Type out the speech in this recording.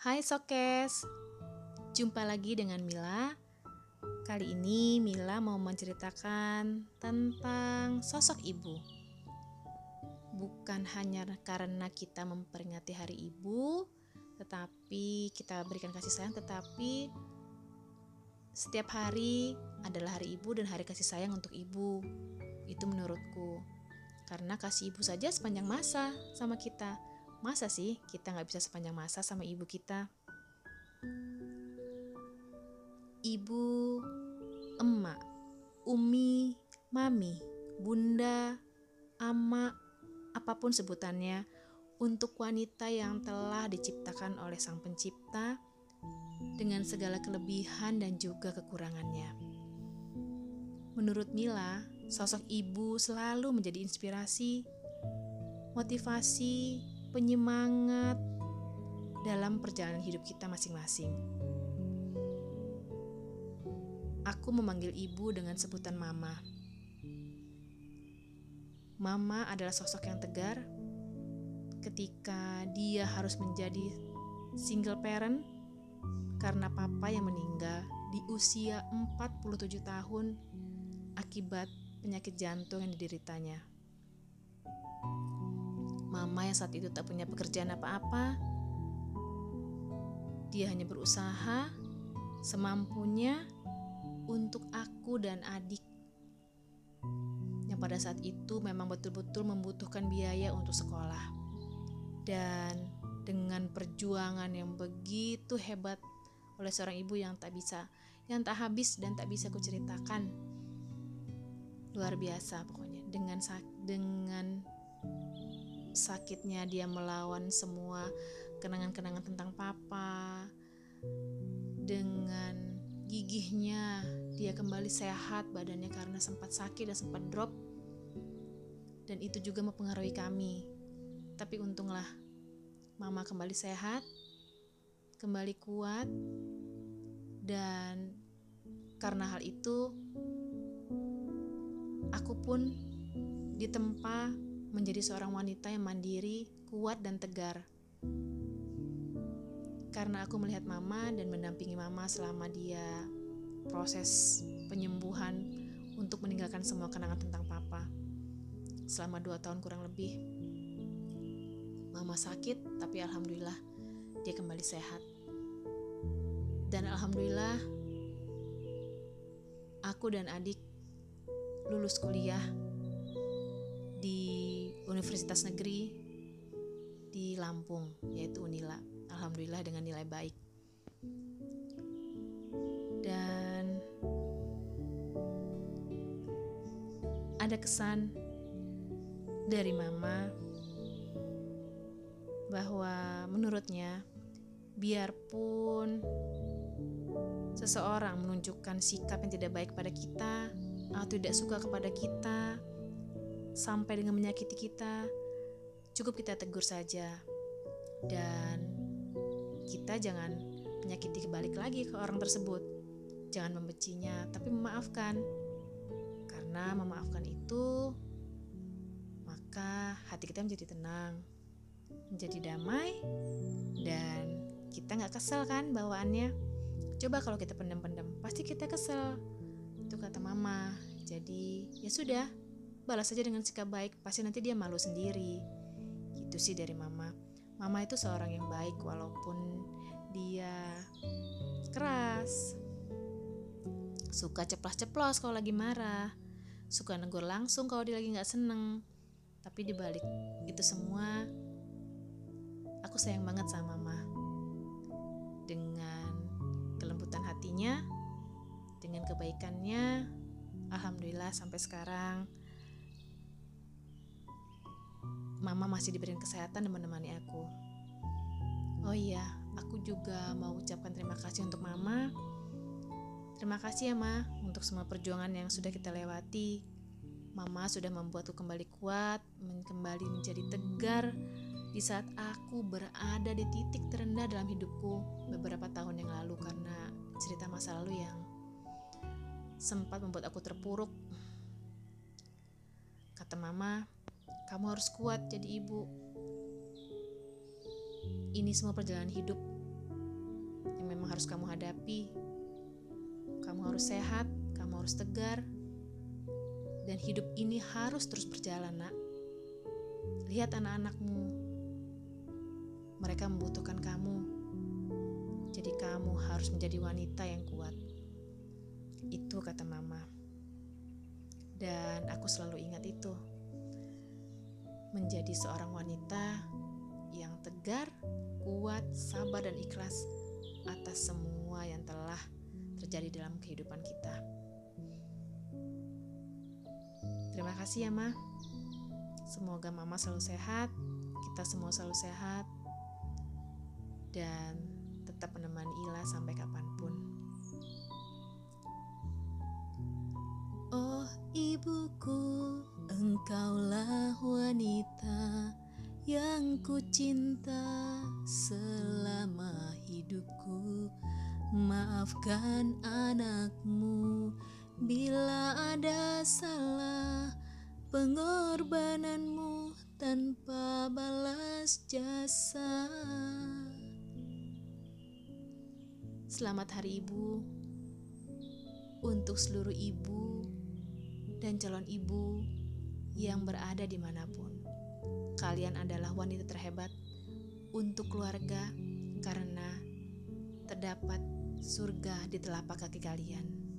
Hai Sokes, jumpa lagi dengan Mila. Kali ini Mila mau menceritakan tentang sosok ibu. Bukan hanya karena kita memperingati hari ibu, tetapi kita berikan kasih sayang, tetapi setiap hari adalah hari ibu dan hari kasih sayang untuk ibu. Itu menurutku. Karena kasih ibu saja sepanjang masa sama kita Masa sih kita nggak bisa sepanjang masa sama ibu kita? Ibu, emak, umi, mami, bunda, ama, apa pun sebutannya, untuk wanita yang telah diciptakan oleh Sang Pencipta dengan segala kelebihan dan juga kekurangannya. Menurut Mila, sosok ibu selalu menjadi inspirasi, motivasi, penyemangat dalam perjalanan hidup kita masing-masing. Aku memanggil ibu dengan sebutan mama. Mama adalah sosok yang tegar ketika dia harus menjadi single parent karena papa yang meninggal di usia 47 tahun akibat penyakit jantung yang dideritanya. Mama yang saat itu tak punya pekerjaan apa-apa. Dia hanya berusaha semampunya untuk aku dan adik yang pada saat itu memang betul-betul membutuhkan biaya untuk sekolah. Dan dengan perjuangan yang begitu hebat oleh seorang ibu yang tak bisa, yang tak habis dan tak bisa kuceritakan. Luar biasa pokoknya dengan dengan sakitnya dia melawan semua kenangan-kenangan tentang papa dengan gigihnya dia kembali sehat badannya karena sempat sakit dan sempat drop dan itu juga mempengaruhi kami. Tapi untunglah mama kembali sehat kembali kuat dan karena hal itu aku pun ditempa menjadi seorang wanita yang mandiri, kuat, dan tegar. Karena aku melihat mama dan mendampingi mama selama dia proses penyembuhan untuk meninggalkan semua kenangan tentang papa. Selama dua tahun kurang lebih, mama sakit, tapi alhamdulillah dia kembali sehat. Dan alhamdulillah, aku dan adik lulus kuliah di universitas negeri di Lampung, yaitu Unila. Alhamdulillah dengan nilai baik. Dan ada kesan dari mama bahwa menurutnya biarpun seseorang menunjukkan sikap yang tidak baik pada kita atau tidak suka kepada kita sampai dengan menyakiti kita, cukup kita tegur saja. Dan kita jangan menyakiti balik lagi ke orang tersebut. Jangan membencinya, tapi memaafkan. Karena memaafkan itu, maka hati kita menjadi tenang, menjadi damai, dan kita nggak kesel kan bawaannya. Coba kalau kita pendam-pendam, pasti kita kesel. Itu kata mama. Jadi ya sudah, balas saja dengan sikap baik, pasti nanti dia malu sendiri. Gitu sih dari mama. Mama itu seorang yang baik walaupun dia keras. Suka ceplos-ceplos kalau lagi marah. Suka negur langsung kalau dia lagi nggak seneng. Tapi dibalik itu semua, aku sayang banget sama mama. Dengan kelembutan hatinya, dengan kebaikannya, alhamdulillah sampai sekarang mama masih diberikan kesehatan dan menemani aku. Oh iya, aku juga mau ucapkan terima kasih untuk mama. Terima kasih ya ma untuk semua perjuangan yang sudah kita lewati. Mama sudah membuatku kembali kuat, kembali menjadi tegar di saat aku berada di titik terendah dalam hidupku beberapa tahun yang lalu karena cerita masa lalu yang sempat membuat aku terpuruk. Kata mama, kamu harus kuat jadi ibu. Ini semua perjalanan hidup. yang memang harus kamu hadapi. Kamu harus sehat, kamu harus tegar, dan hidup ini harus terus berjalan, Nak. Lihat anak-anakmu, mereka membutuhkan kamu. Jadi, kamu harus menjadi wanita yang kuat. Itu kata Mama, dan aku selalu ingat itu menjadi seorang wanita yang tegar, kuat, sabar, dan ikhlas atas semua yang telah terjadi dalam kehidupan kita. Terima kasih ya, Ma. Semoga Mama selalu sehat, kita semua selalu sehat, dan tetap menemani Ila sampai kapan pun. Oh ibuku, engkaulah wanita yang ku cinta selama hidupku. Maafkan anakmu bila ada salah pengorbananmu tanpa balas jasa. Selamat Hari Ibu untuk seluruh ibu dan calon ibu yang berada di mana pun. Kalian adalah wanita terhebat untuk keluarga karena terdapat surga di telapak kaki kalian.